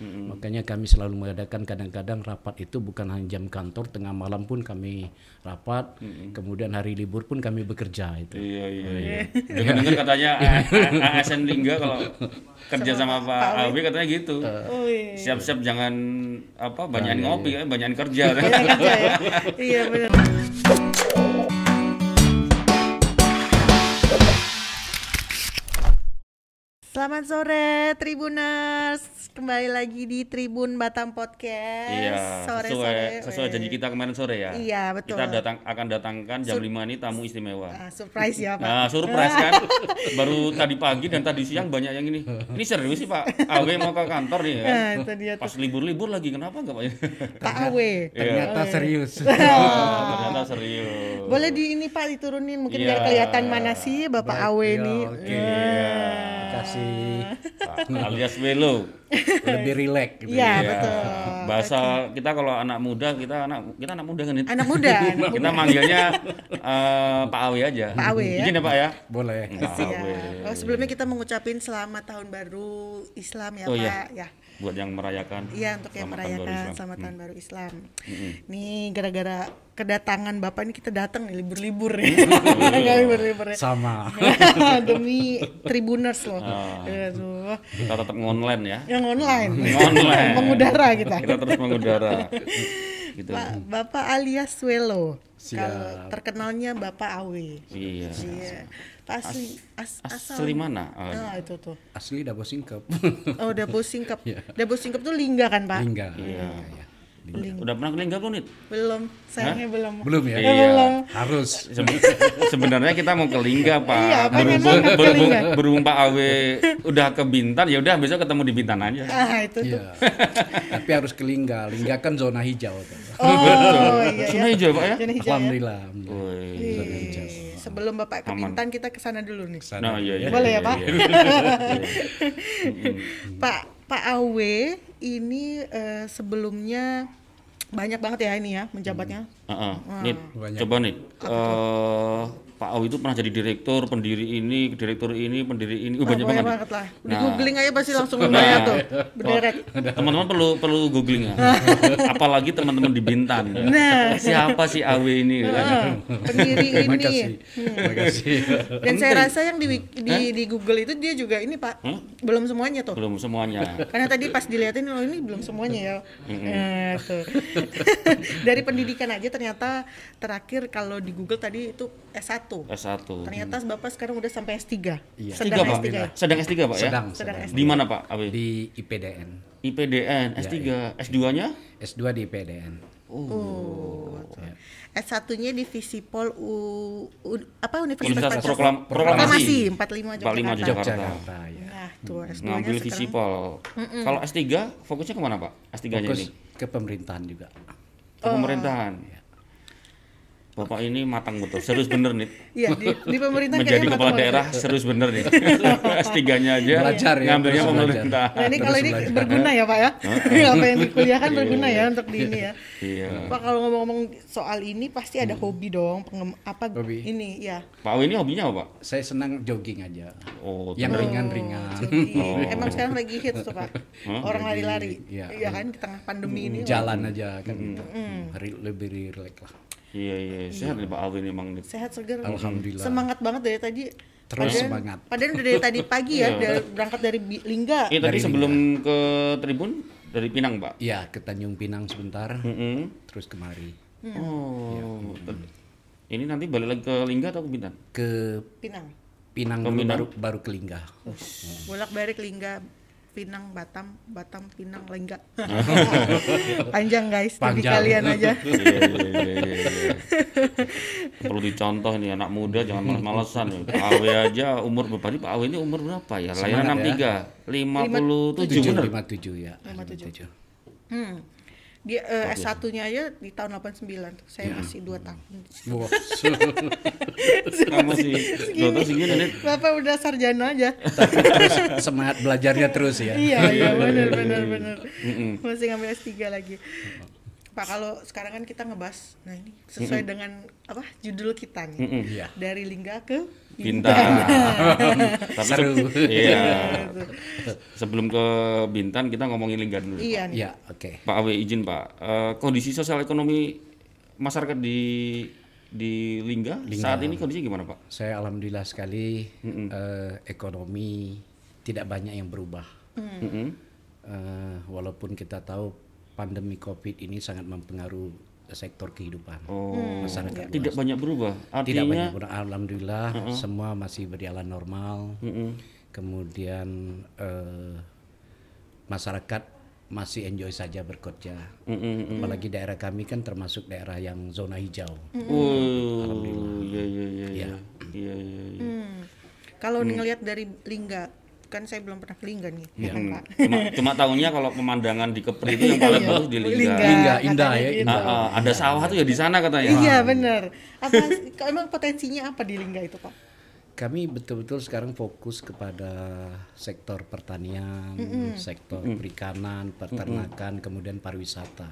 Makanya kami selalu mengadakan kadang-kadang rapat itu bukan hanya jam kantor, tengah malam pun kami rapat, kemudian hari libur pun kami bekerja itu. Iya iya iya. Dengar-dengar katanya ASN Lingga kalau kerja sama Pak Awi katanya gitu. Oh iya. Siap-siap jangan apa banyakin ngopi ya, banyakin kerja. Iya kerja ya. Iya benar. Selamat sore Tribuners, kembali lagi di Tribun Batam Podcast. Iya, sore sesuai sore. sesuai janji kita kemarin sore ya. Iya, betul. Kita datang akan datangkan jam 5 ini tamu istimewa. Ah, surprise ya Pak. Nah, surprise kan. Baru tadi pagi dan tadi siang banyak yang ini. Ini serius sih Pak. Awe mau ke kantor nih kan. Nah, itu dia tuh Pas libur-libur lagi kenapa enggak Pak? Pak Awe. Ternyata serius. Oh, ternyata serius. Boleh di ini Pak diturunin mungkin Iya. biar kelihatan mana sih Bapak Awe Ya, ini. Oke. Kasih Pak, alias Welo. lebih rileks gitu. Iya, Iya. betul. Bahasa kita kalau anak muda kita anak kita anak muda kan itu. Anak muda, anak kita manggilnya eh, Pak Awi aja. Pak Awi ya. Izin ya Pak ya. Boleh. Pak Siap. Awi. Oh, sebelumnya kita mengucapin selamat tahun baru Islam ya Oh, Pak. iya. Ya. Buat yang merayakan. Iya untuk yang Selamat Tahun Baru merayakan Islam. selamat tahun baru Islam. Nih gara-gara kedatangan Bapak ini kita datang nih libur-libur ya. Nggak libur-libur ya. Sama. Demi Tribuners loh. Ah. Aduh. Kita tetap online ya. Yang online. Online. Mengudara kita. Kita terus mengudara. gitu. Pak, Bapak alias Welo. Siap. Kalau terkenalnya Bapak Awe. Iya. Iya. Asli as, asal Asli mana? Oh, Nah, itu tuh. Asli Dabo Singkep. Oh, Dabo Singkep. Iya. Dabo Singkep tuh lingga kan, Pak? Lingga. Iya. Iya. Udah pernah ke Lingga belum nih? Belum. Sayangnya belum. Belum ya? Iya. belum. Harus. Seben- Sebenarnya kita mau ke Lingga Pak. Iya, berhubung, ke berhubung, Lingga. berhubung Pak Awe udah ke Bintan, ya udah besok ketemu di Bintan aja. Ah, itu tuh. Iya. Tapi harus ke Lingga. Lingga kan zona hijau. tuh. Oh, iya Zona ya. hijau Pak ya? Zona hijau ya. Alhamdulillah. Ih, Sebelum Bapak ke Aman. Bintan kita ke sana dulu nih. Nah, iya, iya, Boleh ya, iya, Pak? iya. Pak Pak Awe ini eh, sebelumnya banyak banget ya ini ya menjabatnya. Heeh. Nih, Banyak. coba nih. Eh, Pak Awi itu pernah jadi direktur, pendiri ini, direktur ini, pendiri ini. Uh, Wah, banyak banyak banget. banget lah. Di Nah. googling aja pasti langsung banyak tuh. Berderet. Teman-teman perlu perlu googling ya. Apalagi teman-teman di Bintan. Nah. Siapa sih Awi ini? kan? Ah, pendiri ini. kasih. Terima kasih. Dan saya rasa yang di, di di Google itu dia juga ini Pak. Belum semuanya tuh. Belum semuanya. Karena tadi pas dilihatin oh ini belum semuanya ya. Nah, tuh. Dari pendidikan aja ternyata terakhir kalau di Google tadi itu S1. S1. Ternyata Bapak sekarang udah sampai S3. Iya. Sedang Tiga, Pak. S3. ya? Sedang S3, Pak ya? Sedang. Sedang sedang. Di mana, Pak Awi? Di IPDN. IPDN, S3, S2-nya? S2 di IPDN. Oh. Ya. S1-nya di Visipol U, U- apa Universitas Universitas? Proklam- Proklamasi. 45 Jakarta. 45 Jakarta. Jakarta ya. Nah, tuh S2-nya Ngambil sekarang. visipol. Kalau S3, fokusnya ke mana, Pak? S3-nya Fokus ini? ke pemerintahan juga. Ke pemerintahan. Bapak ini matang betul, serius bener nih. Iya, di, di pemerintah Menjadi kepala matang daerah banget. serius bener nih. S3-nya aja Belajar ya, ngambilnya terus pemerintah. Nah, ini kalau ini belajar. berguna ya, Pak ya. Apa yang dikuliahkan berguna ya untuk di ini ya. Iya. Pak kalau ngomong-ngomong soal ini pasti ada hobi dong, pengem, apa Hobi. ini ya. Pak ini hobinya apa, Pak? Saya senang jogging aja. Oh, Yang ringan-ringan. Jogging. Emang sekarang lagi hits tuh, Pak. Orang lari-lari. Iya. Iya kan di tengah pandemi ini. Jalan aja kan gitu. Hari lebih rileks lah. Iya, iya, sehat nih Pak Awi nih emang nih. Sehat seger. Alhamdulillah. Semangat banget dari tadi. Terus Padahal- semangat. Padahal udah dari tadi pagi ya, dari, berangkat dari Lingga. Ini tadi Dari sebelum ke Tribun dari Pinang, Pak. Iya, ke Tanjung Pinang sebentar, Mm-mm. terus kemari. Oh. Ini nanti balik lagi ke Lingga atau ke Bintan? Ke Pinang. Pinang Minang? baru baru ke Lingga. Bolak-balik Lingga, Pinang, Batam, Batam, Pinang, Lingga. Panjang guys, Panjang. kalian aja. Iya, iya, iya, iya, iya. Perlu dicontoh nih anak muda jangan malas-malesan nih. Pak Awe aja umur berapa nih? Pak Awe ini umur berapa ya? Layanan Semangat 63, 57 bener. 57 ya. 57. Hmm. Dia eh, S1-nya aja di tahun 89 tuh. Saya masih 2 tahun. Wah, Kamu sih dokter segini. Bapak udah sarjana aja. tapi terus semangat belajarnya terus ya. iya, iya, benar benar benar. Masih ngambil S3 lagi. Pak kalau sekarang kan kita ngebahas, nah ini sesuai dengan apa judul kita nih, Mm-mm. Iya. dari Lingga ke Bintan. Tapi se- Seru. iya. Sebelum ke Bintan kita ngomongin Lingga dulu. Iya nih. Ya, oke. Pak Awe izin Pak, Eh, kondisi sosial ekonomi masyarakat di di Lingga, saat ini kondisinya gimana Pak? Saya alhamdulillah sekali eh, ekonomi tidak banyak yang berubah. Mm-mm. Eh, walaupun kita tahu pandemi Covid ini sangat mempengaruhi sektor kehidupan Oh, masyarakat. tidak banyak berubah. Tidak Artinya, banyak berubah. Alhamdulillah semua masih berjalan normal. Mm-mm. Kemudian eh, masyarakat masih enjoy saja bekerja. Mm-mm. Apalagi daerah kami kan termasuk daerah yang zona hijau. Oh, iya iya iya iya. Iya iya iya. Hmm. Kalau ngelihat dari Lingga, kan saya belum pernah ke Lingga nih, ya Pak? Cuma cuma tahunya kalau pemandangan di Kepri itu yang paling bagus di Lingga. Lingga. Lingga indah ya, gitu. indah. Ah, ah, ada sawah tuh ya di sana katanya. Iya benar. Apa emang potensinya apa di Lingga itu, Pak? Kami betul-betul sekarang fokus kepada sektor pertanian, sektor perikanan, peternakan, kemudian pariwisata.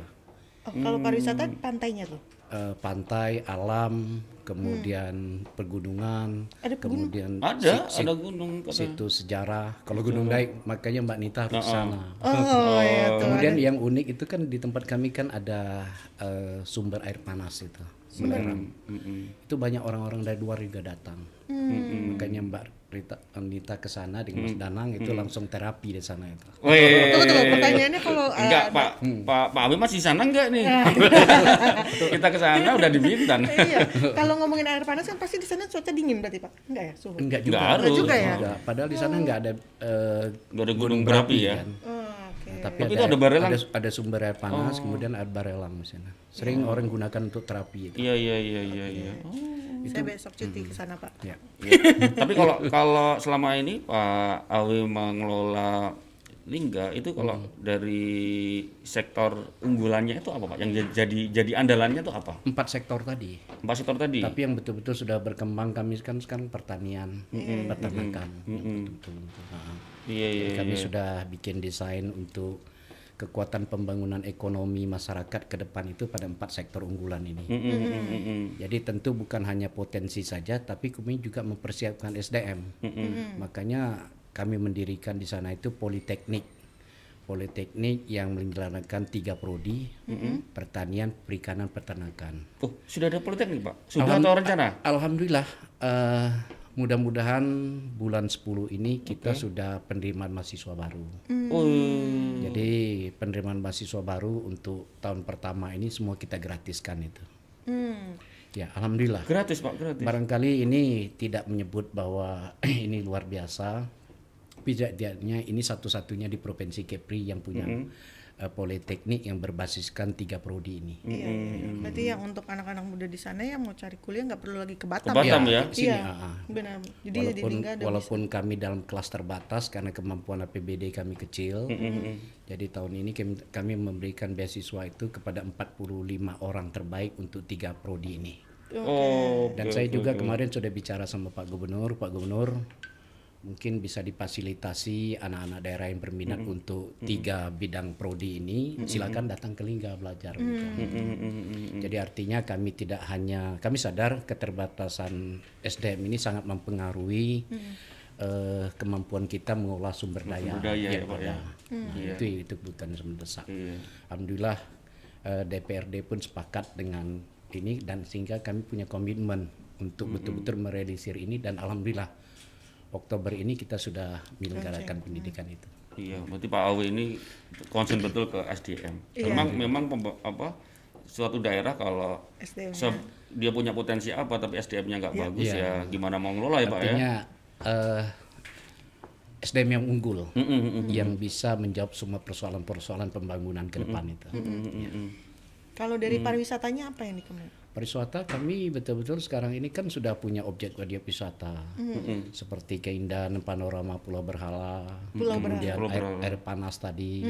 Oh, kalau pariwisata pantainya tuh. Eh, pantai, alam, kemudian pegunungan, Ada kemudian Ada, si- ada gunung situs sejarah. Kalau Gunung Daik, makanya Mbak Nita harus ke sana. Oh, ya tuh. Kemudian yang unik itu kan di tempat kami kan ada eh, sumber air panas itu. Belerang. Mm-mm. Itu banyak orang-orang dari luar juga datang. Hmm. Makanya Mbak Rita Nita ke sana dengan Mas Danang itu langsung terapi di sana itu. Weh. Tunggu tunggu pertanyaannya kalau eh, Enggak, Pak. Pak Pak Awi masih di sana enggak nih? Kita ke sana udah di Bintan. iya, kalau ngomongin air panas kan pasti di sana cuaca dingin berarti, Pak? Enggak ya, suhu? Enggak Enggak juga. harus. juga ya? Enggak. Padahal di sana enggak ada eh, Enggak ada gunung berapi ya. kan. Oh, oke. Tapi, Tapi itu ada barelang? Ada, ada sumber air panas, kemudian ada barelang di sana. Sering orang gunakan untuk terapi itu. Iya iya iya iya iya. Oh. Saya besok cuti ke sana, Pak. Ya. Iya. Tapi kalau kalau selama ini Pak Awi mengelola Lingga itu kalau dari sektor unggulannya itu apa Pak? Yang jadi jadi, andalannya itu apa? Empat sektor tadi. Empat sektor tadi. Tapi yang betul-betul sudah berkembang kami kan sekarang pertanian, peternakan. Betul-betul. Nah, Iya iya. Kami sudah bikin desain untuk kekuatan pembangunan ekonomi masyarakat ke depan itu pada empat sektor unggulan ini. Mm, mm, mm, mm, mm. Jadi tentu bukan hanya potensi saja, tapi kami juga mempersiapkan SDM. Makanya kami mendirikan di sana itu politeknik, politeknik yang menjalankan tiga prodi, pertanian, perikanan, peternakan. Oh, sudah ada politeknik Pak? Sudah atau rencana? Alhamdulillah, eh, mudah-mudahan bulan 10 ini kita sudah penerimaan mahasiswa baru. Oh. Jadi penerimaan mahasiswa baru untuk tahun pertama ini semua kita gratiskan itu. Hmm. Ya, alhamdulillah. Gratis Pak, gratis. Barangkali ini tidak menyebut bahwa ini luar biasa. Tapi tidaknya ini satu-satunya di Provinsi Kepri yang punya eh, politeknik yang berbasiskan tiga prodi ini. Iya, iya, iya. Berarti yang untuk anak-anak muda di sana yang mau cari kuliah nggak perlu lagi ke Batam. Ke Batam ya? di sini, Iya, ah, ah. benar. Jadi di walaupun ada walaupun kami dalam kelas terbatas karena kemampuan APBD kami kecil. Jadi tahun ini kami, kami memberikan beasiswa itu kepada 45 orang terbaik untuk tiga prodi ini. Oh. Dan saya juga kemarin sudah bicara sama Pak Gubernur, Pak Gubernur mungkin bisa difasilitasi anak-anak daerah yang berminat untuk tiga bidang prodi ini, silakan datang ke Lingga belajar. gitu. Jadi artinya kami tidak hanya kami sadar keterbatasan SDM ini sangat mempengaruhi eh, kemampuan kita mengolah sumber daya. Sumber daya ya, yang Pak, ya. ada. Nah, itu itu bukan mendesak. Iya. Alhamdulillah eh, DPRD pun sepakat dengan ini dan sehingga kami punya komitmen untuk betul-betul merealisir ini dan alhamdulillah Oktober ini kita sudah menyelenggarakan pendidikan itu. Iya, berarti Pak Awi ini concern betul ke SDM. Memang memang pemba- apa suatu daerah kalau dia punya potensi apa tapi SDM-nya nggak bagus ya gimana mau ngelola ya Pak ya? Artinya eh, SDM yang unggul Mm, mm, mm, yang bisa menjawab semua persoalan-persoalan pembangunan ke depan itu. Ya. Kalau dari pariwisatanya apa yang dikembangkan? Pariwisata kami betul-betul sekarang ini kan sudah punya objek objek wisata. Seperti keindahan panorama Pulau Berhala, kemudian air, air panas tadi,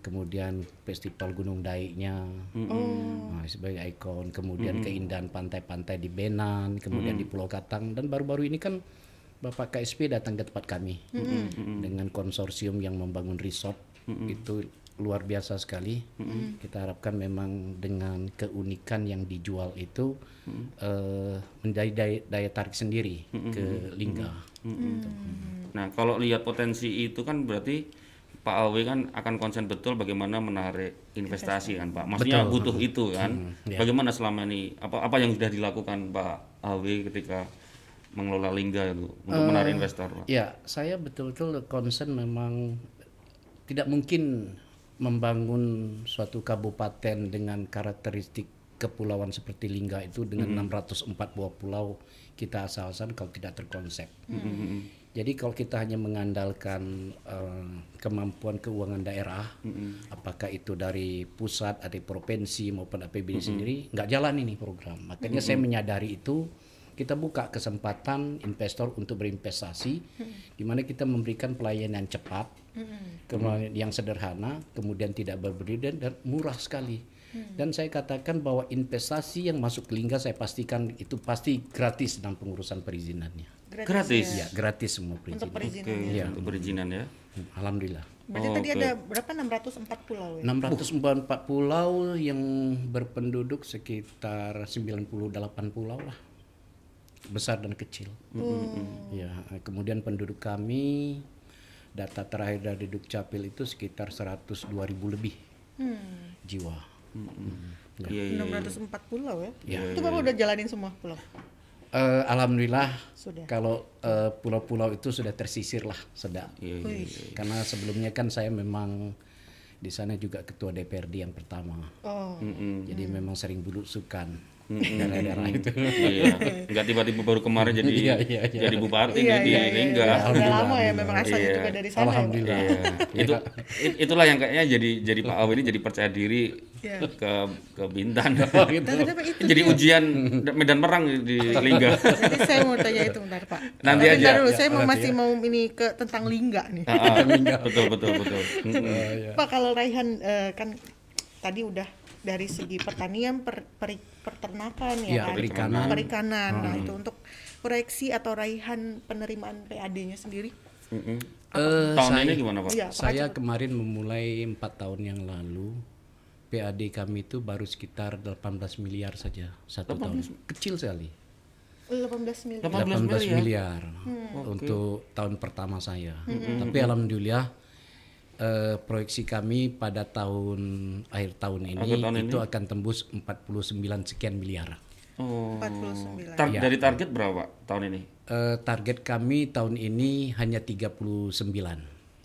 kemudian festival Gunung Daiknya. Nah, sebagai ikon, kemudian keindahan pantai-pantai di Benan, kemudian di Pulau Katang dan baru-baru ini kan Bapak KSP datang ke tempat kami. Dengan konsorsium yang membangun resort itu luar biasa sekali. Kita harapkan memang dengan keunikan yang dijual itu eh, menjadi daya, daya tarik sendiri ke Lingga. Gitu. Nah, kalau lihat potensi itu kan berarti Pak Awi kan akan konsen betul bagaimana menarik investasi kan Pak. Maksudnya Betul. butuh itu kan. ya. Bagaimana selama ini apa apa yang sudah dilakukan Pak Awi ketika mengelola Lingga itu untuk menarik investor Pak? Ya, saya betul-betul concern memang tidak mungkin membangun suatu kabupaten dengan karakteristik kepulauan seperti Lingga itu dengan 604 buah pulau kita asal-asalan kalau tidak terkonsep. Jadi kalau kita hanya mengandalkan eh, kemampuan keuangan daerah, apakah itu dari pusat, dari provinsi maupun APBD sendiri, nggak jalan ini program. Makanya saya menyadari itu kita buka kesempatan investor untuk berinvestasi, di mana kita memberikan pelayanan cepat, kemudian yang sederhana, kemudian tidak berbeda dan murah sekali. Dan saya katakan bahwa investasi yang masuk ke Lingga saya pastikan itu pasti gratis dalam pengurusan perizinannya. Gratis. Ya, gratis semua Untuk perizinan. perizinan. Oke, Iya. untuk perizinan ya. Alhamdulillah. Berarti Oh, tadi oke. ada berapa 604 pulau ya? 604 pulau yang berpenduduk sekitar 98 pulau lah. Besar dan kecil. Ya, kemudian penduduk kami data terakhir dari Dukcapil itu sekitar 102 ribu lebih Hmm. jiwa. Iya, iya. 604 pulau ya? Ya. Itu Bapak udah jalanin semua pulau? Eh, Alhamdulillah Sudah. kalau eh, pulau-pulau itu sudah tersisir lah, sudah. Iya, iya. Wih. Karena sebelumnya kan saya memang di sana juga ketua DPRD yang pertama. Oh. Mm-mm. Jadi memang sering belusukan daerah-daerah itu. Iya, nggak tiba-tiba baru kemarin jadi Iya, iya, iya. jadi bupati Iya, di iya, iya, Lingga. iya. Udah lama ya memang asalnya Iya. juga dari sana ya? Alhamdulillah. Iya. itu it- itulah yang kayaknya jadi jadi Pak Awi ini jadi percaya diri Iya. ke ke Bintan. gitu. Dan tapi itu jadi dia. ujian medan perang di Lingga. Nanti saya mau tanya itu bentar Pak. Nanti Tapi aja. bentar dulu, Ya, saya mau nanti masih mau ini ke tentang lingga nih. Ah, ah, betul betul betul. Mm-mm. Pak kalau Raihan eh, kan tadi udah dari segi pertanian, per, peri- peternakan ya, Iya, kan? perikanan. Perikanan. Nah itu untuk proyeksi atau Raihan penerimaan PAD-nya sendiri. Mm-mm. Eh, Tahun saya- ini gimana Pak? Iya, Saya kemarin memulai empat tahun yang lalu PAD kami itu baru sekitar 18 miliar saja satu tahun. Kecil sekali. 18 miliar. 18 18 miliar. miliar untuk tahun pertama saya. Tapi alhamdulillah eh, proyeksi kami pada tahun akhir tahun ini Akhir tahun itu akan tembus 49 sekian miliar. Oh. 49. Tar- Dari target berapa tahun ini? Eh, target kami tahun ini hanya 39.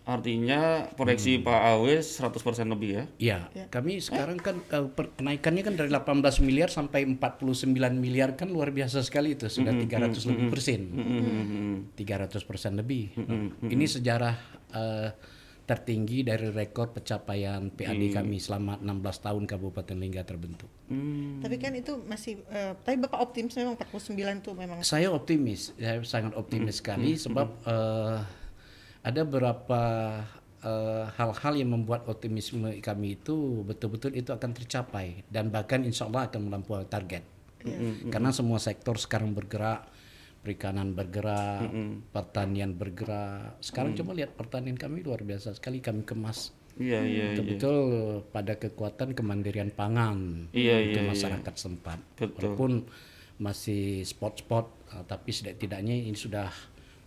Artinya proyeksi Pak Awi 100% lebih ya? Ya, kami sekarang kan eh, per- kenaikannya kan dari 18 miliar sampai 49 miliar kan luar biasa sekali itu sudah 300 lebih persen. 300 persen lebih. Ini sejarah eh, tertinggi dari rekor pencapaian PAD kami selama 16 tahun Kabupaten Lingga terbentuk. Hmm. Tapi kan itu masih, eh, tapi Bapak optimis memang 49 tuh memang. Saya optimis, saya sangat optimis sekali sebab eh, ada beberapa eh, hal-hal yang membuat optimisme kami itu betul-betul itu akan tercapai dan bahkan insya Allah akan melampaui target. Karena semua sektor sekarang bergerak, perikanan bergerak, pertanian bergerak. Sekarang coba lihat pertanian kami luar biasa sekali kami kemas. Iya iya iya. Betul-betul pada kekuatan kemandirian pangan Iya, untuk iya, masyarakat setempat. Betul. Walaupun masih spot-spot, uh, tapi setidaknya ini sudah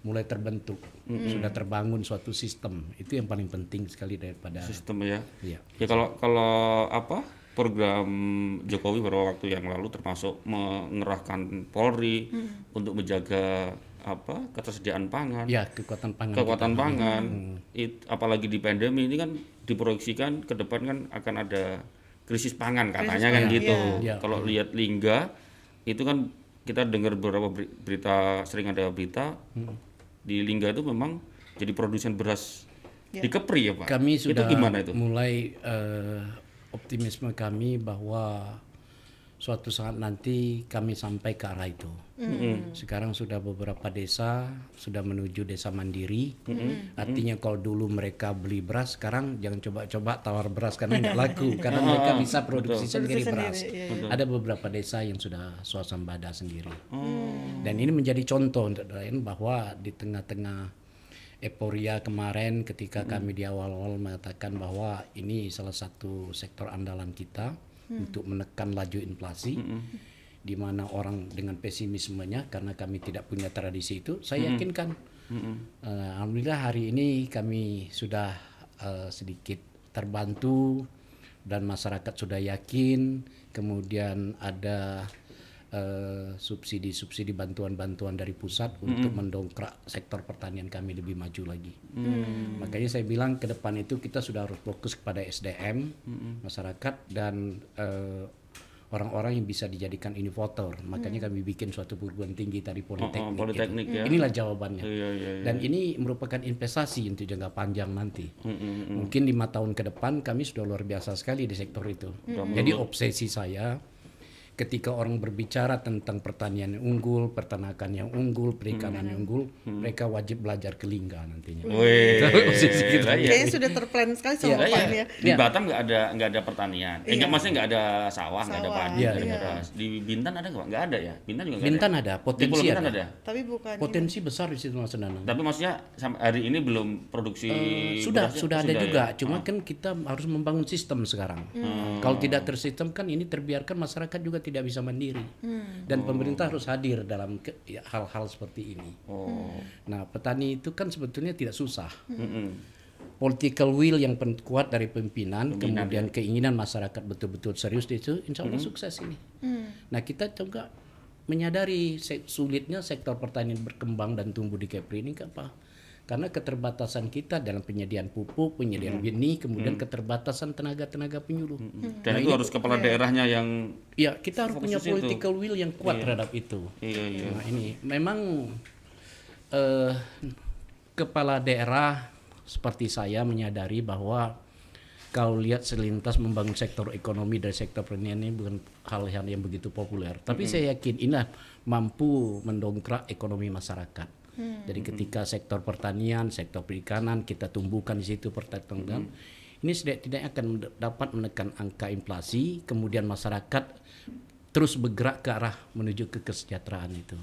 mulai terbentuk, sudah terbangun suatu sistem. Itu yang paling penting sekali daripada. Sistem ya. Iya. Ya kalau kalau apa program Jokowi beberapa waktu yang lalu termasuk mengerahkan Polri untuk menjaga apa ketersediaan pangan, Ya kekuatan pangan. kekuatan kita. pangan, it- apalagi di pandemi ini kan diproyeksikan ke depan kan akan ada krisis pangan katanya kan pangan, gitu. iya. Kalau lihat Lingga itu kan kita dengar beberapa beri- berita sering ada berita di Lingga itu memang jadi produsen beras di Kepri ya Pak. Kami sudah itu gimana itu? mulai eh, optimisme kami bahwa suatu saat nanti kami sampai ke arah itu. Sekarang sudah beberapa desa sudah menuju desa mandiri. Artinya kalau dulu mereka beli beras, sekarang jangan coba-coba tawar beras karena nggak laku karena mereka bisa produksi sendiri beras. Ada beberapa desa yang sudah swasembada sendiri. Dan ini menjadi contoh untuk lain bahwa di tengah-tengah euforia kemarin ketika kami di awal-awal mengatakan bahwa ini salah satu sektor andalan kita untuk menekan laju inflasi di mana orang dengan pesimismenya karena kami tidak punya tradisi itu saya yakinkan. Eh, alhamdulillah hari ini kami sudah eh, sedikit terbantu dan masyarakat sudah yakin. Kemudian ada eh, subsidi-subsidi bantuan-bantuan dari pusat untuk mendongkrak sektor pertanian kami lebih maju lagi. Makanya saya bilang ke depan itu kita sudah harus fokus kepada SDM masyarakat dan eh, orang-orang yang bisa dijadikan inovator. Makanya kami bikin suatu perguruan tinggi tadi politeknik. Oh, politeknik gitu. ya. Inilah jawabannya. Iya, iya, iya. Dan ini merupakan investasi untuk jangka panjang nanti. Mm-mm. Mungkin lima tahun ke depan kami sudah luar biasa sekali di sektor itu. Jadi obsesi saya ketika orang berbicara tentang pertanian yang unggul, peternakan yang unggul, perikanan yang unggul, mereka wajib belajar ke Lingga nantinya. Wih, iya. Kayaknya sudah terplan sekali sama Bapak Iya, ini ya. Di Iya. Batam nggak ada nggak ada pertanian. Eh, nggak, maksudnya nggak ada sawah, nggak ada padi, nggak ada beras. Di Bintan ada nggak? Nggak ada ya. Bintan juga nggak Bintan ada. ada, Di potensi Pulau Bintan ada. ada. Tapi bukan ini. Potensi besar di situ Mas Danang. Tapi maksudnya sampai hari ini belum produksi Eh, sudah berasnya? sudah ada ya? juga cuma kan kita harus membangun sistem sekarang kalau tidak tersistem kan ini terbiarkan masyarakat juga tidak bisa mandiri. Dan pemerintah harus hadir dalam ya, hal-hal seperti ini. Oh. nah petani itu kan sebetulnya tidak susah. Mm-mm. political will yang kuat dari pimpinan, kemudian keinginan masyarakat betul-betul serius di itu insya Allah sukses ini. Nah kita juga menyadari se- sulitnya sektor pertanian berkembang dan tumbuh di Kepri ini apa karena keterbatasan kita dalam penyediaan pupuk, penyediaan benih, kemudian keterbatasan tenaga-tenaga penyuluh. Dan itu harus kepala daerahnya yang Ya, kita harus punya Fokus itu. political will yang kuat terhadap itu. iya iya. Nah, ini memang eh, kepala daerah seperti saya menyadari bahwa kalau lihat selintas membangun sektor ekonomi dari sektor pertanian ini bukan hal yang, yang begitu populer. Tapi saya yakin inilah mampu mendongkrak ekonomi masyarakat. Jadi ketika sektor pertanian, sektor perikanan kita tumbuhkan di situ pertanian, ini setidaknya akan dapat menekan angka inflasi, kemudian masyarakat terus bergerak ke arah menuju ke kesejahteraan itu.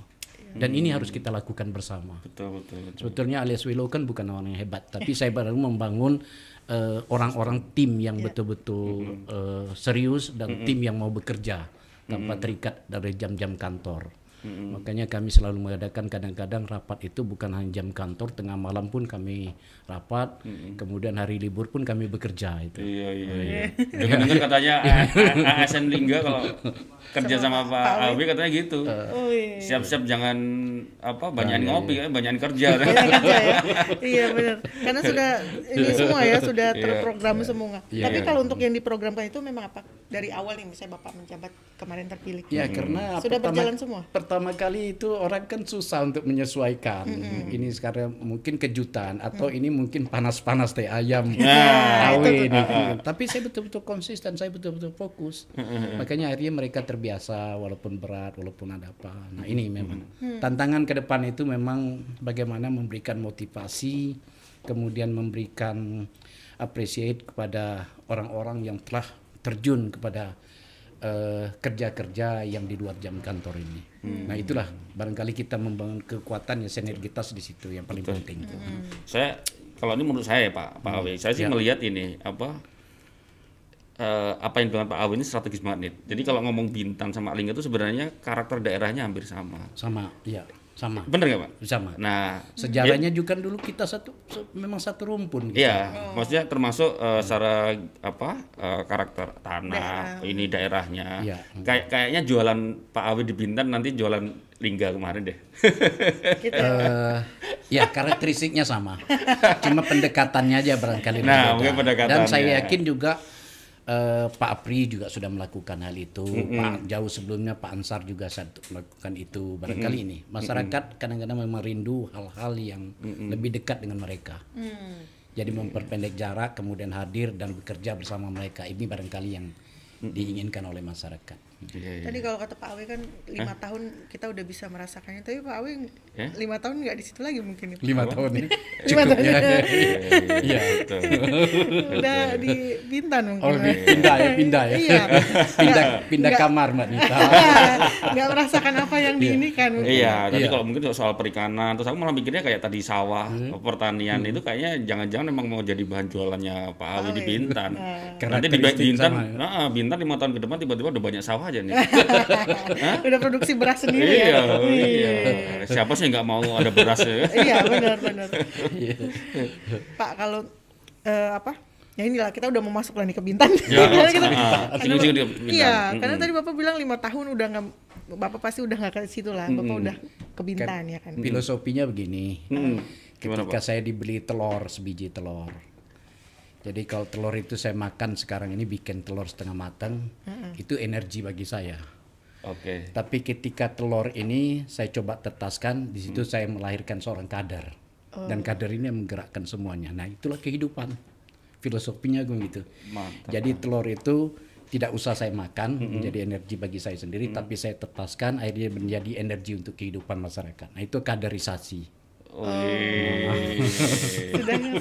Dan ini harus kita lakukan bersama. Betul betul betul. Sebetulnya alias Willow kan bukan orang yang hebat, tapi saya baru membangun eh, orang-orang tim yang betul-betul eh, serius dan tim yang mau bekerja tanpa terikat dari jam-jam kantor. Makanya kami selalu mengadakan kadang-kadang rapat itu bukan hanya jam kantor, tengah malam pun kami rapat, kemudian hari libur pun kami bekerja itu. Iya iya iya. Dengar-dengar katanya A- A- ASN Lingga kalau kerja sama Pak Awi katanya gitu. Oh iya. Siap-siap jangan apa banyakin ngopi ya, banyakin kerja. Iya kerja ya. Iya benar. Karena sudah ini semua ya sudah terprogram semua. Tapi kalau untuk yang diprogramkan itu memang apa? Dari awal nih misalnya Bapak menjabat kemarin terpilih. Ya karena Sudah pertama, berjalan semua? Pertama kali itu orang kan susah untuk menyesuaikan. Ini sekarang mungkin kejutan atau ini mungkin panas-panas teh ayam awe ini. Tapi saya betul-betul konsisten, saya betul-betul fokus. Makanya akhirnya mereka terbiasa walaupun berat, walaupun ada apa. Nah ini memang tantangan ke depan itu memang bagaimana memberikan motivasi, kemudian memberikan appreciate kepada orang-orang yang telah terjun kepada eh, kerja-kerja yang di luar jam kantor ini. Nah itulah barangkali kita membangun kekuatan ya sinergitas di situ yang paling penting. saya kalau ini menurut saya ya, Pak Pak Awi, saya sih melihat ini apa eh, apa yang dilakukan Pak Awi ini strategis banget nih. Jadi kalau ngomong Bintan sama Lingga itu sebenarnya karakter daerahnya hampir sama. Sama, ya, sama, Bener nggak Pak? sama. Nah, Sejarahnya juga dulu kita satu se- memang satu rumpun. gitu. Iya, maksudnya termasuk eh, secara apa eh, karakter tanah, ini daerahnya. Iya. Kayak kayaknya jualan Pak Awi di Bintan nanti jualan lingga kemarin deh. Gitu. Eh, ya karakteristiknya sama, cuma pendekatannya aja barangkali Nah, berbeda. mungkin pendekatannya. Dan saya yakin juga eh, Pak Apri juga sudah melakukan hal itu. Pak jauh sebelumnya Pak Ansar juga satu melakukan itu. Barangkali ini masyarakat kadang-kadang memang rindu hal-hal yang lebih dekat dengan mereka. Jadi memperpendek jarak, kemudian hadir dan bekerja bersama mereka. Ini barangkali yang diinginkan oleh masyarakat. Iya, iya. Tadi kalau kata Pak Awi kan lima tahun kita udah bisa merasakannya. Tapi Pak Awi Ya? lima tahun nggak di situ lagi mungkin itu. Lima tahun ya. Lima Cukup tahun. ya. Iya, betul. Udah di Bintan mungkin. Oh, pindah ya, pindah ya. Iya. pindah pindah Nggak- kamar Mbak Nita. nggak merasakan apa yang di ini kan mungkin. Iya, tapi Iya. kalau mungkin soal perikanan, terus aku malah mikirnya kayak tadi sawah, Hmm. pertanian itu kayaknya jangan-jangan memang mau jadi bahan jualannya Pak Awi di Awi. Bintan. Karena Nanti di Bintan, sama ya. nah, Bintan lima tahun ke depan tiba-tiba udah banyak sawah aja nih. Udah produksi beras sendiri iya, ya. iya. Siapa sih nggak mau ada beras ya? iya benar benar Iya. Pak kalau eh, apa ya inilah kita udah mau masuk lah nih ke Bintan Ya, Karena kita- ah, karena- Bintan. iya karena tadi bapak bilang lima tahun udah nggak bapak pasti udah nggak ke situ lah bapak udah ke Bintan ya kan Filosofinya begini. Hmm. Gimana Ketika Pak? saya dibeli telur sebiji telur. Jadi kalau telur itu saya makan sekarang ini bikin telur setengah matang, itu energi bagi saya. Oke. Tapi ketika telur ini saya coba tetaskan, di Hmm. situ saya melahirkan seorang kader. Dan kader ini yang menggerakkan semuanya. Nah, itulah kehidupan. Filosofinya gue gitu. Mantap. Jadi telur itu tidak usah saya makan Hmm. menjadi energi bagi saya sendiri, tapi saya tetaskan akhirnya menjadi energi untuk kehidupan masyarakat. Nah, itu kaderisasi. Wih.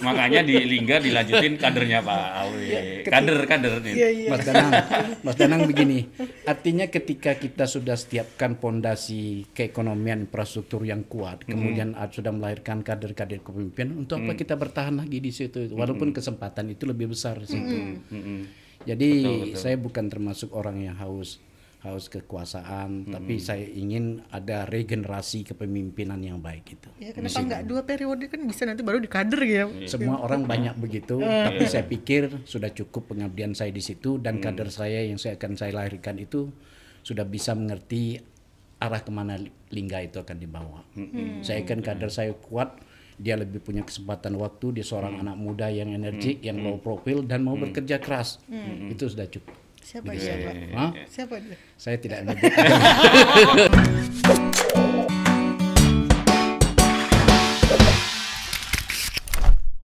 Makanya di Lingga dilanjutin kadernya Pak Awi. Kader-kader nih. iya iya Mas Danang, Mas Danang begini, artinya ketika kita sudah setiapkan pondasi keekonomian infrastruktur yang kuat, kemudian ad- sudah melahirkan kader-kader kepemimpinan, untuk apa kita bertahan lagi di situ? Walaupun kesempatan itu lebih besar di situ. Mm-mm. Jadi saya bukan termasuk orang yang haus haus kekuasaan, tapi saya ingin ada regenerasi kepemimpinan yang baik gitu. ya kenapa nggak dua periode? Kan bisa nanti baru dikader ya. Semua orang banyak begitu, tapi saya pikir sudah cukup pengabdian saya di situ dan kader saya yang saya akan saya lahirkan itu sudah bisa mengerti arah ke mana Lingga itu akan dibawa. Saya kan kader saya kuat, dia lebih punya kesempatan waktu, dia seorang anak muda yang energik, yang low profile dan mau bekerja keras. Itu sudah cukup. Siapa siapa Hah? siapa Saya tidak menyebut.